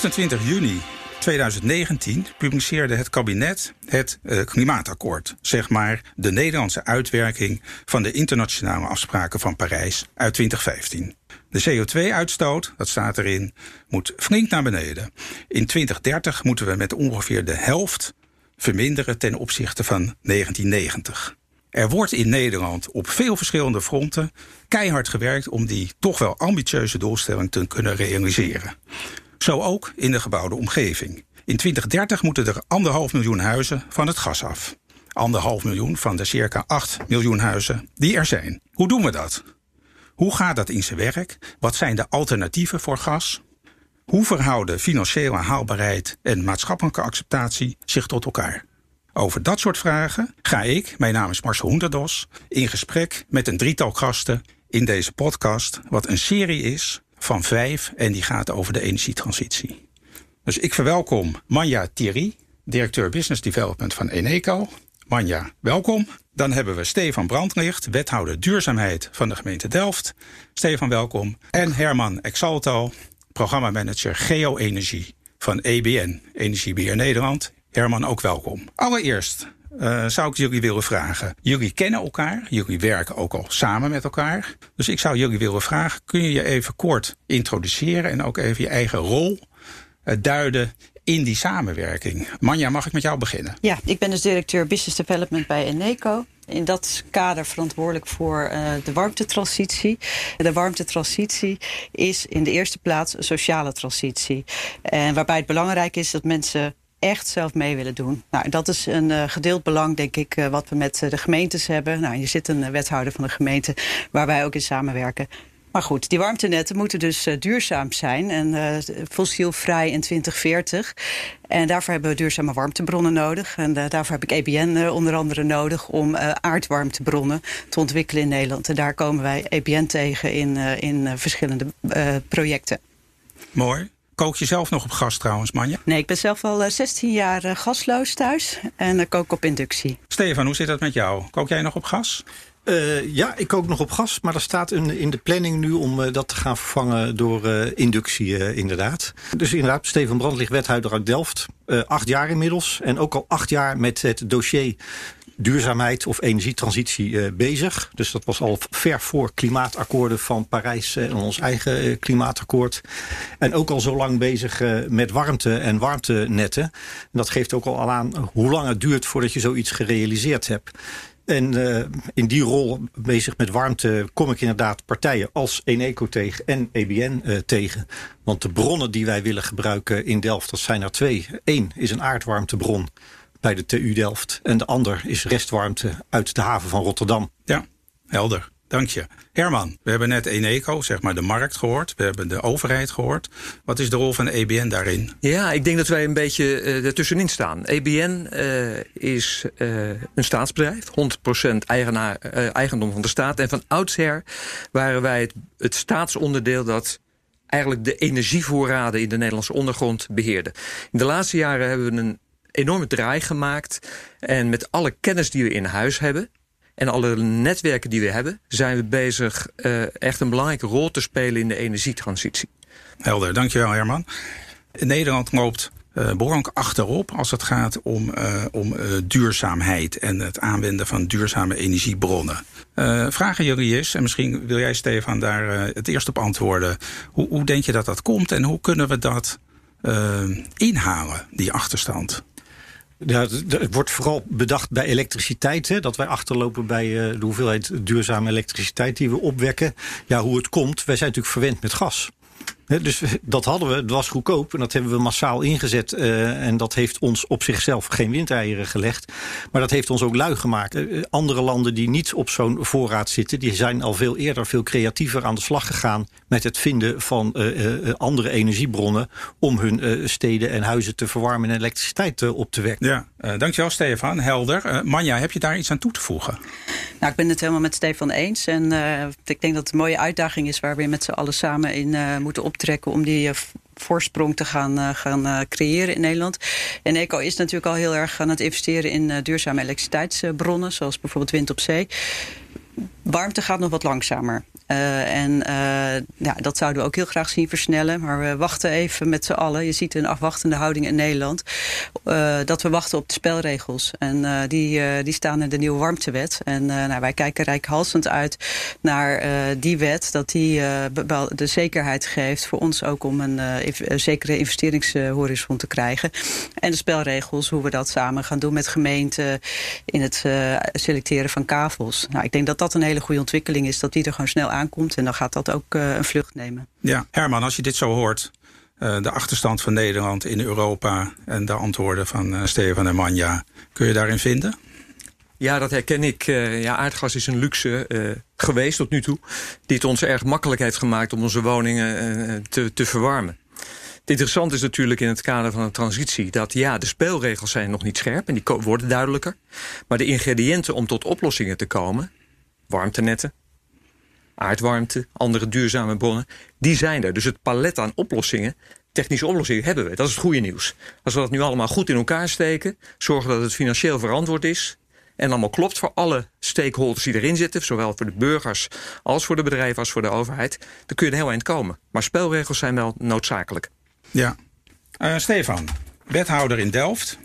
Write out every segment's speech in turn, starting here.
Op 28 juni 2019 publiceerde het kabinet het uh, klimaatakkoord. Zeg maar de Nederlandse uitwerking van de internationale afspraken van Parijs uit 2015. De CO2-uitstoot, dat staat erin, moet flink naar beneden. In 2030 moeten we met ongeveer de helft verminderen ten opzichte van 1990. Er wordt in Nederland op veel verschillende fronten keihard gewerkt om die toch wel ambitieuze doelstelling te kunnen realiseren. Zo ook in de gebouwde omgeving. In 2030 moeten er anderhalf miljoen huizen van het gas af. Anderhalf miljoen van de circa 8 miljoen huizen die er zijn. Hoe doen we dat? Hoe gaat dat in zijn werk? Wat zijn de alternatieven voor gas? Hoe verhouden financiële haalbaarheid en maatschappelijke acceptatie zich tot elkaar? Over dat soort vragen ga ik, mijn naam is Marcel Hoenderdos, in gesprek met een drietal gasten in deze podcast, wat een serie is van vijf en die gaat over de energietransitie. Dus ik verwelkom Manja Thierry, directeur Business Development van Eneco. Manja, welkom. Dan hebben we Stefan Brandlicht, wethouder duurzaamheid van de gemeente Delft. Stefan, welkom. En Herman Exalto, programmamanager Geo-energie van EBN, Energiebeheer Nederland. Herman, ook welkom. Allereerst uh, zou ik jullie willen vragen. Jullie kennen elkaar, jullie werken ook al samen met elkaar. Dus ik zou jullie willen vragen, kun je je even kort introduceren en ook even je eigen rol uh, duiden in die samenwerking? Manja, mag ik met jou beginnen? Ja, ik ben dus directeur Business Development bij Eneco in dat kader verantwoordelijk voor uh, de warmtetransitie. De warmtetransitie is in de eerste plaats een sociale transitie. En waarbij het belangrijk is dat mensen echt zelf mee willen doen. Nou, dat is een uh, gedeeld belang, denk ik, uh, wat we met uh, de gemeentes hebben. Nou, je zit een wethouder van de gemeente waar wij ook in samenwerken. Maar goed, die warmtenetten moeten dus duurzaam zijn en fossielvrij in 2040. En daarvoor hebben we duurzame warmtebronnen nodig. En daarvoor heb ik EBN onder andere nodig om aardwarmtebronnen te ontwikkelen in Nederland. En daar komen wij EBN tegen in, in verschillende projecten. Mooi. Kook je zelf nog op gas trouwens, Manja? Nee, ik ben zelf al 16 jaar gasloos thuis en kook op inductie. Stefan, hoe zit dat met jou? Kook jij nog op gas? Uh, ja, ik kook nog op gas, maar er staat in, in de planning nu om uh, dat te gaan vervangen door uh, inductie, inderdaad. Dus inderdaad, Steven Brandlicht, wethouder uit Delft. acht jaar inmiddels en ook al acht jaar met het dossier duurzaamheid of energietransitie uh, bezig. Dus dat was al ver voor klimaatakkoorden van Parijs en ons eigen uh, klimaatakkoord. En ook al zo lang bezig met warmte en warmtenetten. En dat geeft ook al aan hoe lang het duurt voordat je zoiets gerealiseerd hebt. En in die rol bezig met warmte kom ik inderdaad partijen als Eneco tegen en EBN tegen. Want de bronnen die wij willen gebruiken in Delft, dat zijn er twee. Eén is een aardwarmtebron bij de TU Delft. En de ander is restwarmte uit de haven van Rotterdam. Ja, helder. Dank je. Herman, we hebben net Eneco, zeg maar de markt gehoord. We hebben de overheid gehoord. Wat is de rol van EBN daarin? Ja, ik denk dat wij een beetje uh, ertussenin staan. EBN uh, is uh, een staatsbedrijf, 100% eigenaar, eigendom van de staat. En van oudsher waren wij het, het staatsonderdeel dat eigenlijk de energievoorraden in de Nederlandse ondergrond beheerde. In de laatste jaren hebben we een enorme draai gemaakt. En met alle kennis die we in huis hebben en alle netwerken die we hebben, zijn we bezig uh, echt een belangrijke rol te spelen in de energietransitie. Helder, dankjewel Herman. Nederland loopt uh, achterop als het gaat om, uh, om duurzaamheid en het aanwenden van duurzame energiebronnen. vragen jullie eens, en misschien wil jij Stefan daar het eerst op antwoorden. Hoe, hoe denk je dat dat komt en hoe kunnen we dat inhalen, die achterstand? Ja, het wordt vooral bedacht bij elektriciteit. Hè, dat wij achterlopen bij uh, de hoeveelheid duurzame elektriciteit die we opwekken. Ja, hoe het komt. Wij zijn natuurlijk verwend met gas dus dat hadden we, het was goedkoop en dat hebben we massaal ingezet. Uh, en dat heeft ons op zichzelf geen windeieren gelegd. Maar dat heeft ons ook lui gemaakt. Uh, andere landen die niet op zo'n voorraad zitten, die zijn al veel eerder, veel creatiever aan de slag gegaan met het vinden van uh, andere energiebronnen om hun steden en huizen te verwarmen en elektriciteit op te wekken. Ja, dankjewel Stefan. Helder. Manja, heb je daar iets aan toe te voegen? Nou, ik ben het helemaal met Stefan eens. En ik denk dat het een mooie uitdaging is waar we met z'n allen samen in moeten optreden trekken om die eh, voorsprong te gaan, uh, gaan uh, creëren in Nederland. En ECO is natuurlijk al heel erg aan het investeren in duurzame elektriciteitsbronnen, zoals bijvoorbeeld wind op zee. Warmte gaat nog wat langzamer. En ja, dat zouden we ook heel graag zien versnellen. Maar we wachten even met z'n allen. Je ziet een afwachtende houding in Nederland. dat we wachten op de spelregels. En die, die staan in de nieuwe warmtewet. En nou, wij kijken rijkhalsend uit naar die wet. Dat die de zekerheid geeft voor ons ook om een zekere investeringshorizon te krijgen. En de spelregels, hoe we dat samen gaan doen met gemeenten in het selecteren van kavels. Nou, ik denk dat dat een hele goede ontwikkeling is, dat die er gewoon snel aankomt. En dan gaat dat ook uh, een vlucht nemen. Ja, Herman, als je dit zo hoort, uh, de achterstand van Nederland in Europa en de antwoorden van Stefan en Manja, kun je daarin vinden? Ja, dat herken ik. ja, aardgas is een luxe geweest tot nu toe. Die het ons erg makkelijk heeft gemaakt om onze woningen te, te verwarmen. Het interessante is natuurlijk in het kader van een transitie... dat ja, de speelregels zijn nog niet scherp en die worden duidelijker. Maar de ingrediënten om tot oplossingen te komen... warmtenetten, aardwarmte, andere duurzame bronnen... die zijn er. Dus het palet aan oplossingen technische oplossingen hebben we. Dat is het goede nieuws. Als we dat nu allemaal goed in elkaar steken... zorgen dat het financieel verantwoord is... en allemaal klopt voor alle stakeholders die erin zitten... zowel voor de burgers als voor de bedrijven als voor de overheid... dan kun je er heel eind komen. Maar spelregels zijn wel noodzakelijk. Ja. Uh, Stefan, wethouder in Delft.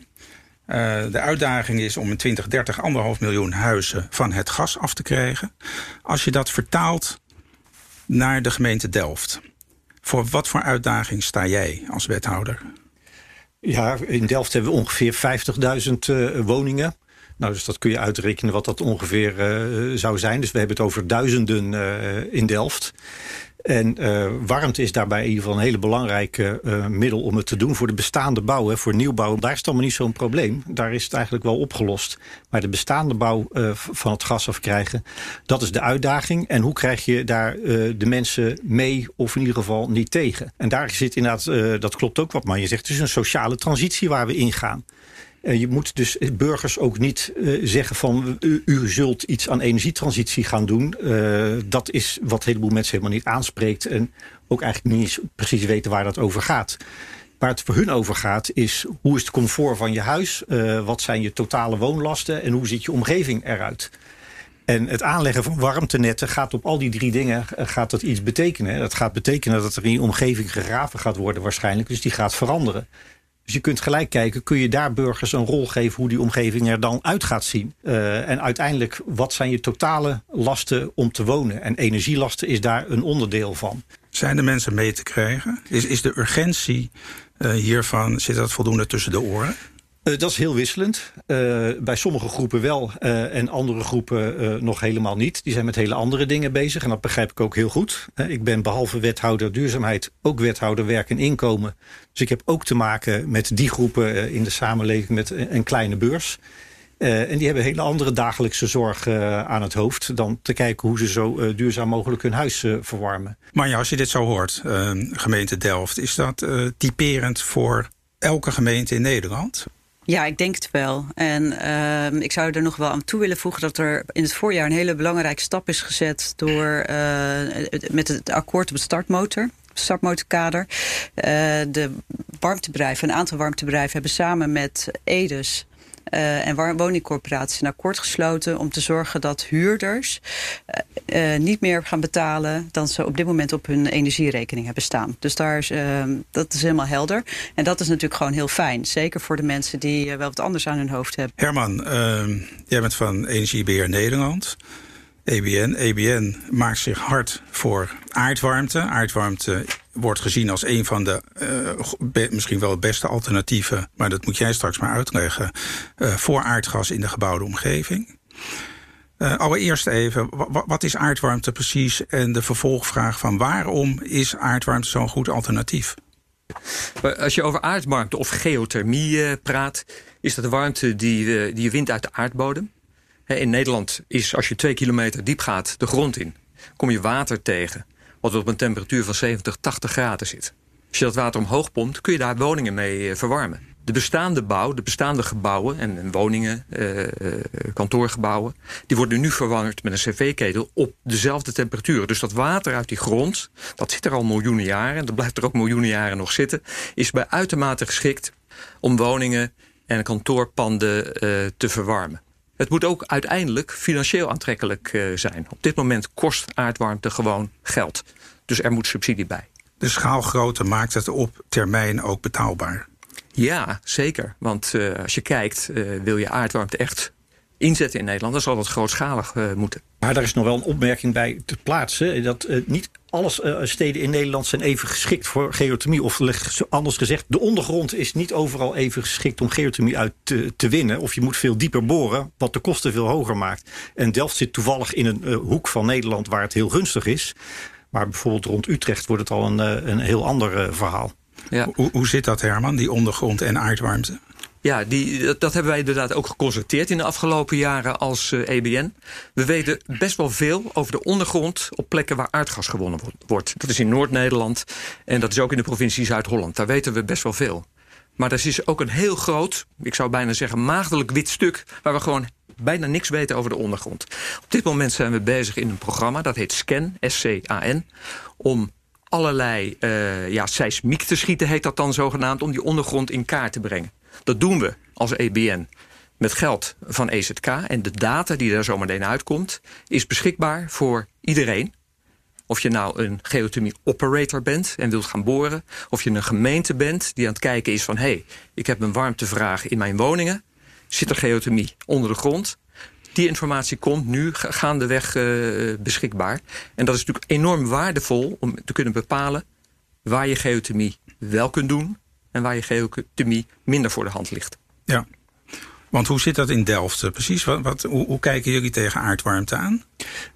Uh, de uitdaging is om in 2030 anderhalf miljoen huizen van het gas af te krijgen. Als je dat vertaalt naar de gemeente Delft. Voor wat voor uitdaging sta jij als wethouder? Ja, in Delft hebben we ongeveer 50.000 uh, woningen. Nou, dus dat kun je uitrekenen wat dat ongeveer uh, zou zijn. Dus we hebben het over duizenden in Delft. En uh, warmte is daarbij in ieder geval een hele belangrijke uh, middel om het te doen voor de bestaande bouw. Hè, voor nieuwbouw, daar is het allemaal niet zo'n probleem. Daar is het eigenlijk wel opgelost. Maar de bestaande bouw uh, van het gas afkrijgen, dat is de uitdaging. En hoe krijg je daar de mensen mee of in ieder geval niet tegen? En daar zit inderdaad, dat klopt ook wat maar je zegt, het is een sociale transitie waar we ingaan. Uh, je moet dus burgers ook niet uh, zeggen van u, u, zult iets aan energietransitie gaan doen. Uh, dat is wat een heleboel mensen helemaal niet aanspreekt. En ook eigenlijk niet precies weten waar dat over gaat. Waar het voor hun over gaat is hoe is het comfort van je huis? wat zijn je totale woonlasten? En hoe ziet je omgeving eruit? En het aanleggen van warmtenetten gaat op al die drie dingen gaat dat iets betekenen. Dat gaat betekenen dat er in je omgeving gegraven gaat worden waarschijnlijk. Dus die gaat veranderen. Dus je kunt gelijk kijken, kun je daar burgers een rol geven hoe die omgeving er dan uit gaat zien. Uh, en uiteindelijk, wat zijn je totale lasten om te wonen? En energielasten is daar een onderdeel van. Zijn de mensen mee te krijgen? Is, is de urgentie uh, hiervan, zit dat voldoende tussen de oren? Uh, dat is heel wisselend. Uh, bij sommige groepen wel uh, en andere groepen nog helemaal niet. Die zijn met hele andere dingen bezig en dat begrijp ik ook heel goed. ik ben behalve wethouder duurzaamheid ook wethouder werk en inkomen. Dus ik heb ook te maken met die groepen in de samenleving met een kleine beurs. en die hebben hele andere dagelijkse zorg aan het hoofd... dan te kijken hoe ze zo duurzaam mogelijk hun huis verwarmen. Maar ja, als je dit zo hoort, gemeente Delft... is dat typerend voor elke gemeente in Nederland? Ja, ik denk het wel. En uh, ik zou er nog wel aan toe willen voegen dat er in het voorjaar een hele belangrijke stap is gezet door uh, met het akkoord op het startmotor startmotorkader. Uh, de warmtebedrijven, een aantal warmtebedrijven hebben samen met Edes uh, en woningcorporaties een akkoord gesloten om te zorgen dat huurders uh, uh, niet meer gaan betalen dan ze op dit moment op hun energierekening hebben staan. Dus daar is, dat is helemaal helder. En dat is natuurlijk gewoon heel fijn. Zeker voor de mensen die wel wat anders aan hun hoofd hebben. Herman, ehm, jij bent van Energiebeheer Nederland. EBN. EBN maakt zich hard voor aardwarmte. Aardwarmte wordt gezien als een van de uh, misschien wel het beste alternatieven, maar dat moet jij straks maar uitleggen, uh, voor aardgas in de gebouwde omgeving. Uh, allereerst even, wat is aardwarmte precies? En de vervolgvraag van waarom is aardwarmte zo'n goed alternatief? Als je over aardwarmte of geothermie praat, is dat de warmte die, die je wint uit de aardbodem. In Nederland is als je twee kilometer diep gaat de grond in, kom je water tegen wat op een temperatuur van 70, 80 graden zit. Als je dat water omhoog pompt, kun je daar woningen mee eh, verwarmen. De bestaande bouw, de bestaande gebouwen en, woningen, eh, eh, kantoorgebouwen... die worden nu verwarmd met een cv-ketel op dezelfde temperatuur. Dus dat water uit die grond, dat zit er al miljoenen jaren... en dat blijft er ook miljoenen jaren nog zitten... is bij uitermate geschikt om woningen en kantoorpanden uh, te verwarmen. Het moet ook uiteindelijk financieel aantrekkelijk zijn. Op dit moment kost aardwarmte gewoon geld. Dus er moet subsidie bij. De schaalgrootte maakt het op termijn ook betaalbaar. Ja, zeker. Want als je kijkt, wil je aardwarmte echt inzetten in Nederland, dan zal dat grootschalig uh, moeten. Maar daar is nog wel een opmerking bij te plaatsen. Dat uh, niet alle uh, steden in Nederland zijn even geschikt voor geothermie. Of anders gezegd, de ondergrond is niet overal even geschikt om geothermie uit te, te, winnen. Of je moet veel dieper boren, wat de kosten veel hoger maakt. En Delft zit toevallig in een hoek van Nederland waar het heel gunstig is. Maar bijvoorbeeld rond Utrecht wordt het al een, een heel ander verhaal. Ja. Hoe, hoe zit dat, Herman, die ondergrond en aardwarmte? Ja, die, dat, hebben wij inderdaad ook geconstateerd in de afgelopen jaren als uh, eh, EBN. We weten best wel veel over de ondergrond op plekken waar aardgas gewonnen wordt. Dat is in Noord-Nederland en dat is ook in de provincie Zuid-Holland. Daar weten we best wel veel. Maar er is ook een heel groot, ik zou bijna zeggen maagdelijk wit stuk... waar we gewoon bijna niks weten over de ondergrond. Op dit moment zijn we bezig in een programma, dat heet SCAN, S-C-A-N... om allerlei uh, ja, seismiek te schieten, heet dat dan zogenaamd... om die ondergrond in kaart te brengen. Dat doen we als EBN met geld van EZK. En de data die daar zometeen uitkomt... is beschikbaar voor iedereen. Of je nou een geothermie operator bent en wilt gaan boren... of je een gemeente bent die aan het kijken is van... hé, hey, ik heb een warmtevraag in mijn woningen. Zit er geothermie onder de grond? Die informatie komt nu gaandeweg uh, beschikbaar. En dat is natuurlijk enorm waardevol om te kunnen bepalen... waar je geothermie wel kunt doen en waar je geothermie minder voor de hand ligt. Ja, want hoe zit dat in Delft eh, precies? Wat, wat hoe, hoe, kijken jullie tegen aardwarmte aan?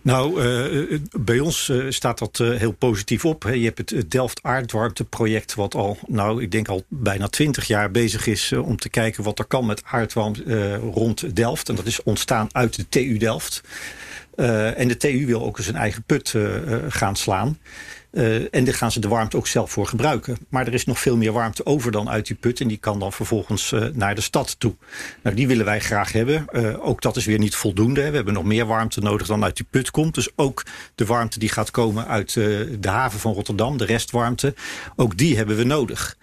Nou, uh, bij ons uh, staat dat heel positief op. Je hebt het Delft aardwarmteproject... wat al, nou, ik denk al bijna twintig jaar bezig is... om te kijken wat er kan met aardwarmte rond Delft. En dat is ontstaan uit de TU Delft. en de TU wil ook eens een eigen put gaan slaan. Uh, en daar gaan ze de warmte ook zelf voor gebruiken. Maar er is nog veel meer warmte over dan uit die put. En die kan dan vervolgens uh, naar de stad toe. Nou, die willen wij graag hebben. Uh, ook dat is weer niet voldoende. We hebben nog meer warmte nodig dan uit die put komt. Dus ook de warmte die gaat komen uit de haven van Rotterdam, de restwarmte. Ook die hebben we nodig.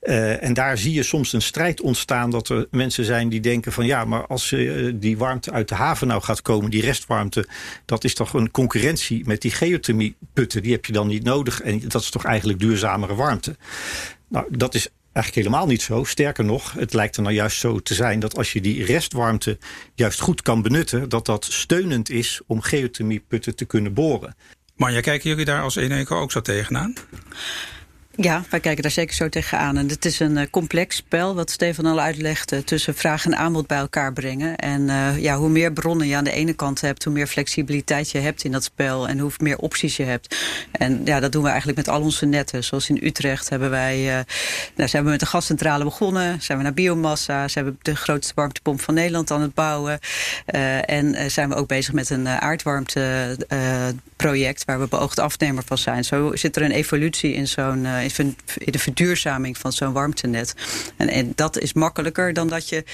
Uh, en daar zie je soms een strijd ontstaan dat er mensen zijn die denken van ja, maar als uh, die warmte uit de haven nou gaat komen, die restwarmte, dat is toch een concurrentie met die geothermieputten. Die heb je dan niet nodig en dat is toch eigenlijk duurzamere warmte. Nou, dat is eigenlijk helemaal niet zo. Sterker nog, het lijkt er nou juist zo te zijn dat als je die restwarmte juist goed kan benutten, dat dat steunend is om geothermieputten te kunnen boren. Maar kijken jullie daar als Eneco ook zo tegenaan? Ja, wij kijken daar zeker zo tegenaan. En het is een uh, complex spel, wat Stefan al uitlegde, tussen vraag en aanbod bij elkaar brengen. En uh, ja, hoe meer bronnen je aan de ene kant hebt, hoe meer flexibiliteit je hebt in dat spel en hoe meer opties je hebt. En ja, dat doen we eigenlijk met al onze netten. Zoals in Utrecht hebben wij, nou, zijn we met de gascentrale begonnen, zijn we naar biomassa, zijn we de grootste warmtepomp van Nederland aan het bouwen. en zijn we ook bezig met een aardwarmteproject waar we beoogd afnemer van zijn. Zo zit er een evolutie in zo'n in de verduurzaming van zo'n warmtenet. En, en, dat is makkelijker dan dat je uh,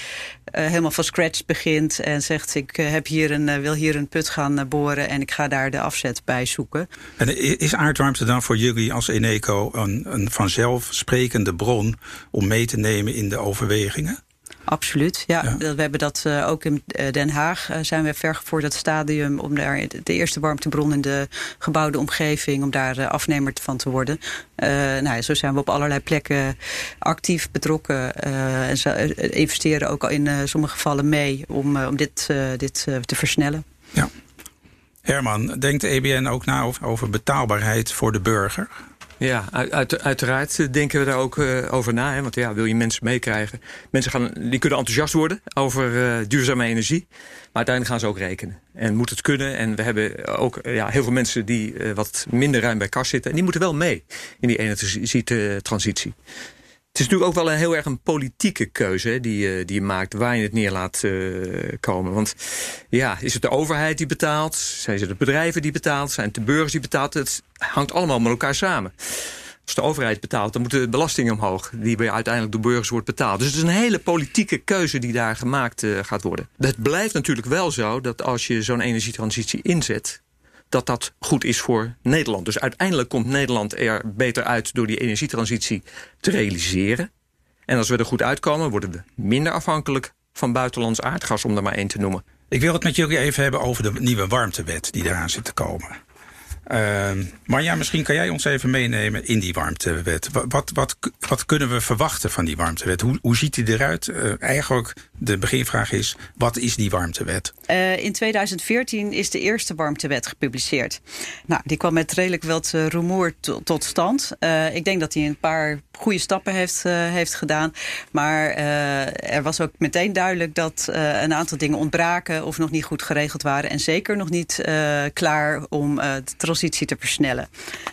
helemaal van scratch begint en zegt ik uh, heb hier een, uh, wil hier een put gaan boren en ik ga daar de afzet bij zoeken. En is aardwarmte dan voor jullie als Eneco een, een vanzelfsprekende bron om mee te nemen in de overwegingen? Absoluut, ja. We hebben dat uh, ook in eh, Den Haag. Uh, zijn we ver voor dat stadium om daar de eerste warmtebron in de gebouwde omgeving, om daar afnemer van te worden. nou, zo zijn we op allerlei plekken actief betrokken. en ze investeren ook in sommige gevallen mee om, om dit, dit te versnellen. Ja. Herman, denkt de EBN ook na over betaalbaarheid voor de burger? Ja, uit, uiteraard denken we daar ook uh, over na. Hè? Want ja, wil je mensen meekrijgen? Mensen gaan, die kunnen enthousiast worden over uh, duurzame energie. Maar uiteindelijk gaan ze ook rekenen. En moet het kunnen. En we hebben ook uh, ja, heel veel mensen die wat minder ruim bij kas zitten. En die moeten wel mee in die energietransitie. Het is natuurlijk ook wel een heel erg een politieke keuze die, die je maakt waar je het neer laat uh, komen. Want ja, is het de overheid die betaalt? Zijn het de bedrijven die betaalt? Zijn het de burgers die betaalt? Het hangt allemaal met elkaar samen. Als de overheid betaalt, dan moeten de belastingen omhoog. Die uiteindelijk door burgers wordt betaald. Dus het is een hele politieke keuze die daar gemaakt uh, gaat worden. Het blijft natuurlijk wel zo dat als je zo'n energietransitie inzet dat dat goed is voor Nederland. Dus uiteindelijk komt Nederland er beter uit door die energietransitie te realiseren. En als we er goed uitkomen, worden we minder afhankelijk van buitenlands aardgas, om er maar één te noemen. Ik wil het met jullie even hebben over de nieuwe warmtewet die eraan zit te komen. Uh, Marja, misschien kan jij ons even meenemen in die warmtewet. Wat, wat, wat, kunnen we verwachten van die warmtewet? Hoe, hoe ziet die eruit? Uh, eigenlijk de beginvraag is, wat is die warmtewet? Uh, in 2014 is de eerste warmtewet gepubliceerd. Nou, die kwam met redelijk wat uh, rumoer tot stand. ik denk dat hij een paar goede stappen heeft, heeft gedaan. Maar er was ook meteen duidelijk dat een aantal dingen ontbraken... of nog niet goed geregeld waren. En zeker nog niet klaar om de transitie te versnellen.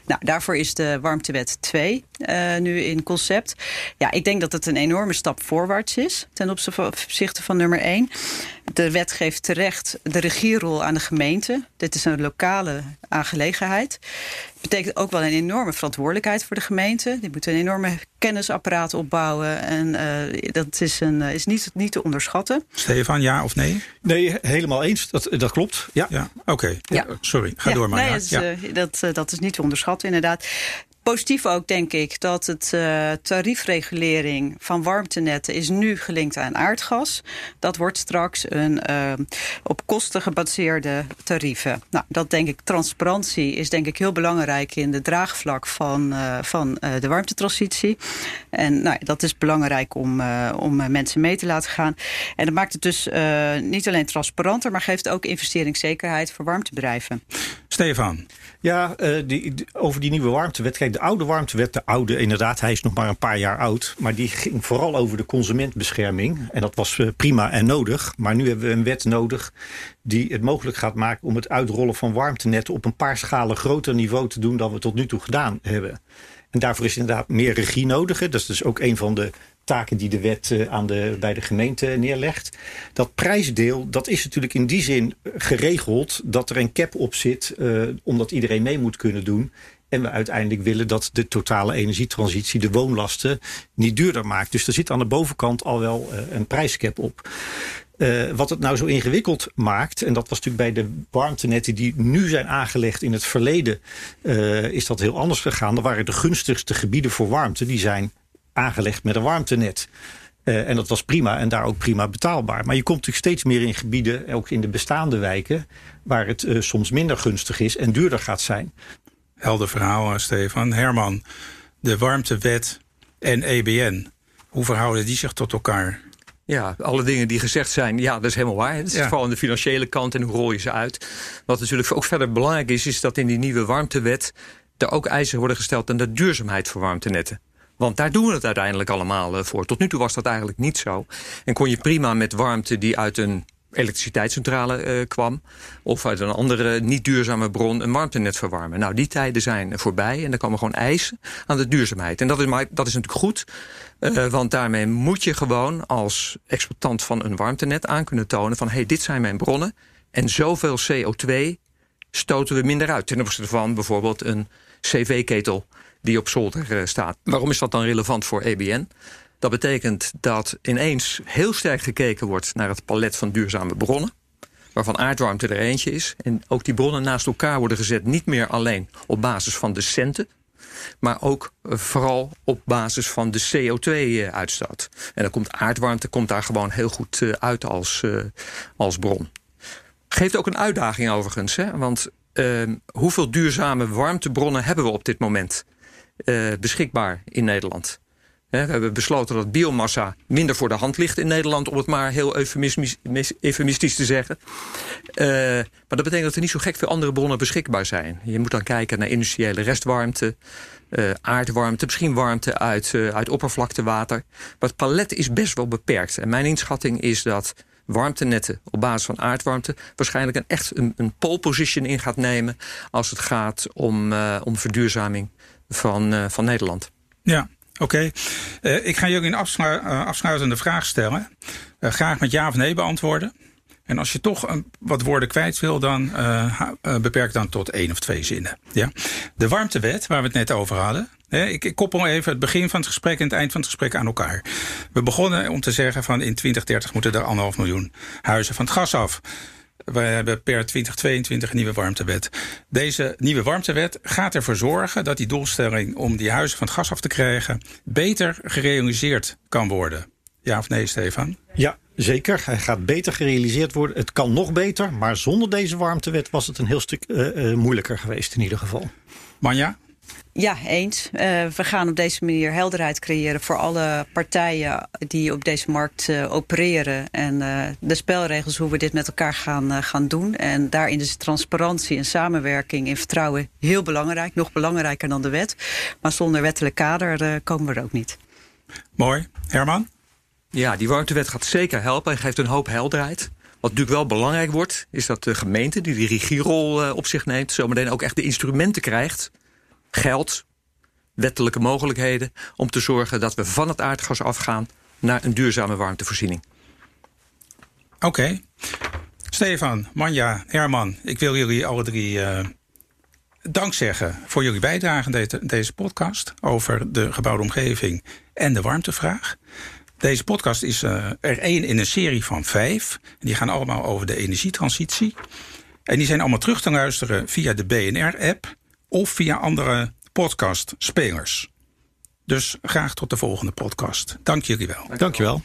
Nou, daarvoor is de warmtewet 2 uh, nu in concept. Ja, ik denk dat het een enorme stap voorwaarts is ten opzichte van nummer 1. De wet geeft terecht de regierol aan de gemeente. Dit is een lokale aangelegenheid. Betekent ook wel een enorme verantwoordelijkheid voor de gemeente. Die moeten een enorme kennisapparaat opbouwen. En uh, dat is, een, is niet, niet te onderschatten. Stefan, ja of nee? Nee, helemaal eens. Dat, dat klopt. Ja, ja oké. Okay. Ja. Sorry, ga ja, door maar. Nee, dat, is, ja. uh, dat, uh, dat is niet te onderschatten inderdaad. Positief ook, denk ik, dat het uh, tariefregulering van warmtenetten is nu gelinkt aan aardgas. Dat wordt straks een uh, op kosten gebaseerde tarieven. Nou, dat denk ik, transparantie is denk ik heel belangrijk in de draagvlak van, uh, van de warmtetransitie. En nou, dat is belangrijk om, om mensen mee te laten gaan. En dat maakt het dus niet alleen transparanter, maar geeft ook investeringszekerheid voor warmtebedrijven. Stefan. Ja, die, over die nieuwe warmtewet. Kijk, de oude warmtewet, de oude inderdaad, hij is nog maar een paar jaar oud. Maar die ging vooral over de consumentbescherming. En dat was prima en nodig. Maar nu hebben we een wet nodig die het mogelijk gaat maken... om het uitrollen van warmtenetten op een paar schalen groter niveau te doen... dan we tot nu toe gedaan hebben. En daarvoor is inderdaad meer regie nodig. Dat is dus ook een van de taken die de wet aan de, bij de gemeente neerlegt. Dat prijsdeel, dat is natuurlijk in die zin geregeld... dat er een cap op zit, uh, omdat iedereen mee moet kunnen doen... En we uiteindelijk willen dat de totale energietransitie de woonlasten niet duurder maakt. Dus er zit aan de bovenkant al wel uh, een prijscap op. Wat het nou zo ingewikkeld maakt, en dat was natuurlijk bij de warmtenetten die nu zijn aangelegd in het verleden, is dat heel anders gegaan. Er waren de gunstigste gebieden voor warmte, die zijn aangelegd met een warmtenet. Uh, en dat was prima en daar ook prima betaalbaar. Maar je komt natuurlijk steeds meer in gebieden, ook in de bestaande wijken, waar het uh, soms minder gunstig is en duurder gaat zijn. Helder verhaal, Stefan. Herman, de warmtewet en EBN, hoe verhouden die zich tot elkaar? Ja, alle dingen die gezegd zijn, ja, dat is helemaal waar. Het is ja. vooral aan de financiële kant en hoe rol je ze uit. Wat natuurlijk ook verder belangrijk is, is dat in die nieuwe warmtewet er ook eisen worden gesteld aan de duurzaamheid voor warmtenetten. Want daar doen we het uiteindelijk allemaal voor. Tot nu toe was dat eigenlijk niet zo. En kon je prima met warmte die uit een elektriciteitscentrale uh, kwam... of uit een andere niet duurzame bron een warmtenet verwarmen. Nou, die tijden zijn voorbij en er komen gewoon eisen aan de duurzaamheid. En dat is, maar, dat is natuurlijk goed, uh, want daarmee moet je gewoon als exploitant van een warmtenet aan kunnen tonen... van hey, dit zijn mijn bronnen en zoveel CO2 stoten we minder uit... ten opzichte van bijvoorbeeld een cv-ketel die op zolder uh, staat. Waarom is dat dan relevant voor EBN? Dat betekent dat ineens heel sterk gekeken wordt naar het palet van duurzame bronnen. Waarvan aardwarmte er eentje is. En ook die bronnen naast elkaar worden gezet niet meer alleen op basis van de centen. Maar ook vooral op basis van de CO2-uitstoot. En dan komt aardwarmte komt daar gewoon heel goed uit als, als bron. Geeft ook een uitdaging overigens. Hè? Want uh, hoeveel duurzame warmtebronnen hebben we op dit moment uh, beschikbaar in Nederland? We hebben besloten dat biomassa minder voor de hand ligt in Nederland... om het maar heel eufemistisch te zeggen. Uh, maar dat betekent dat er niet zo gek veel andere bronnen beschikbaar zijn. Je moet dan kijken naar industriële restwarmte, uh, aardwarmte... misschien warmte uit, uit oppervlaktewater. Maar het palet is best wel beperkt. En mijn inschatting is dat warmtenetten op basis van aardwarmte... waarschijnlijk een, echt een, een pole position in gaat nemen... als het gaat om, om verduurzaming van, van Nederland. Ja, Oké, uh, ik ga jullie een afslu uh, afsluitende vraag stellen. Graag met ja of nee beantwoorden. En als je toch een, wat woorden kwijt wil, dan beperk dan tot één of twee zinnen. Ja? De warmtewet, waar we het net over hadden. Hè, ik, ik, koppel even het begin van het gesprek en het eind van het gesprek aan elkaar. We begonnen om te zeggen van in 2030 moeten er anderhalf miljoen huizen van het gas af. We hebben per 2022 een nieuwe warmtewet. Deze nieuwe warmtewet gaat ervoor zorgen dat die doelstelling om die huizen van het gas af te krijgen beter gerealiseerd kan worden. Ja of nee, Stefan? Ja, Zeker, hij gaat beter gerealiseerd worden. Het kan nog beter, maar zonder deze warmtewet was het een heel stuk uh, uh, moeilijker geweest in ieder geval. Manja? Ja, eens. Uh, we gaan op deze manier helderheid creëren voor alle partijen die op deze markt uh, opereren. En uh, de spelregels, hoe we dit met elkaar gaan, gaan doen. En daarin is transparantie en samenwerking en vertrouwen heel belangrijk. Nog belangrijker dan de wet. Maar zonder wettelijk kader komen we er ook niet. Mooi. Herman? Ja, die warmtewet gaat zeker helpen en geeft een hoop helderheid. Wat natuurlijk wel belangrijk wordt, is dat de gemeente die die regierol op zich neemt, zometeen ook echt de instrumenten krijgt geld, wettelijke mogelijkheden om te zorgen dat we van het aardgas afgaan naar een duurzame warmtevoorziening. Oké. Stefan, Manja, Herman, ik wil jullie alle drie uh, dank zeggen voor jullie bijdrage aan deze podcast over de gebouwde omgeving en de warmtevraag. Deze podcast is uh, er één in een serie van vijf. Die gaan allemaal over de energietransitie. En die zijn allemaal terug te luisteren via de BNR-app of via andere podcastspelers. Dus graag tot de volgende podcast. Dank jullie wel. Dank je wel.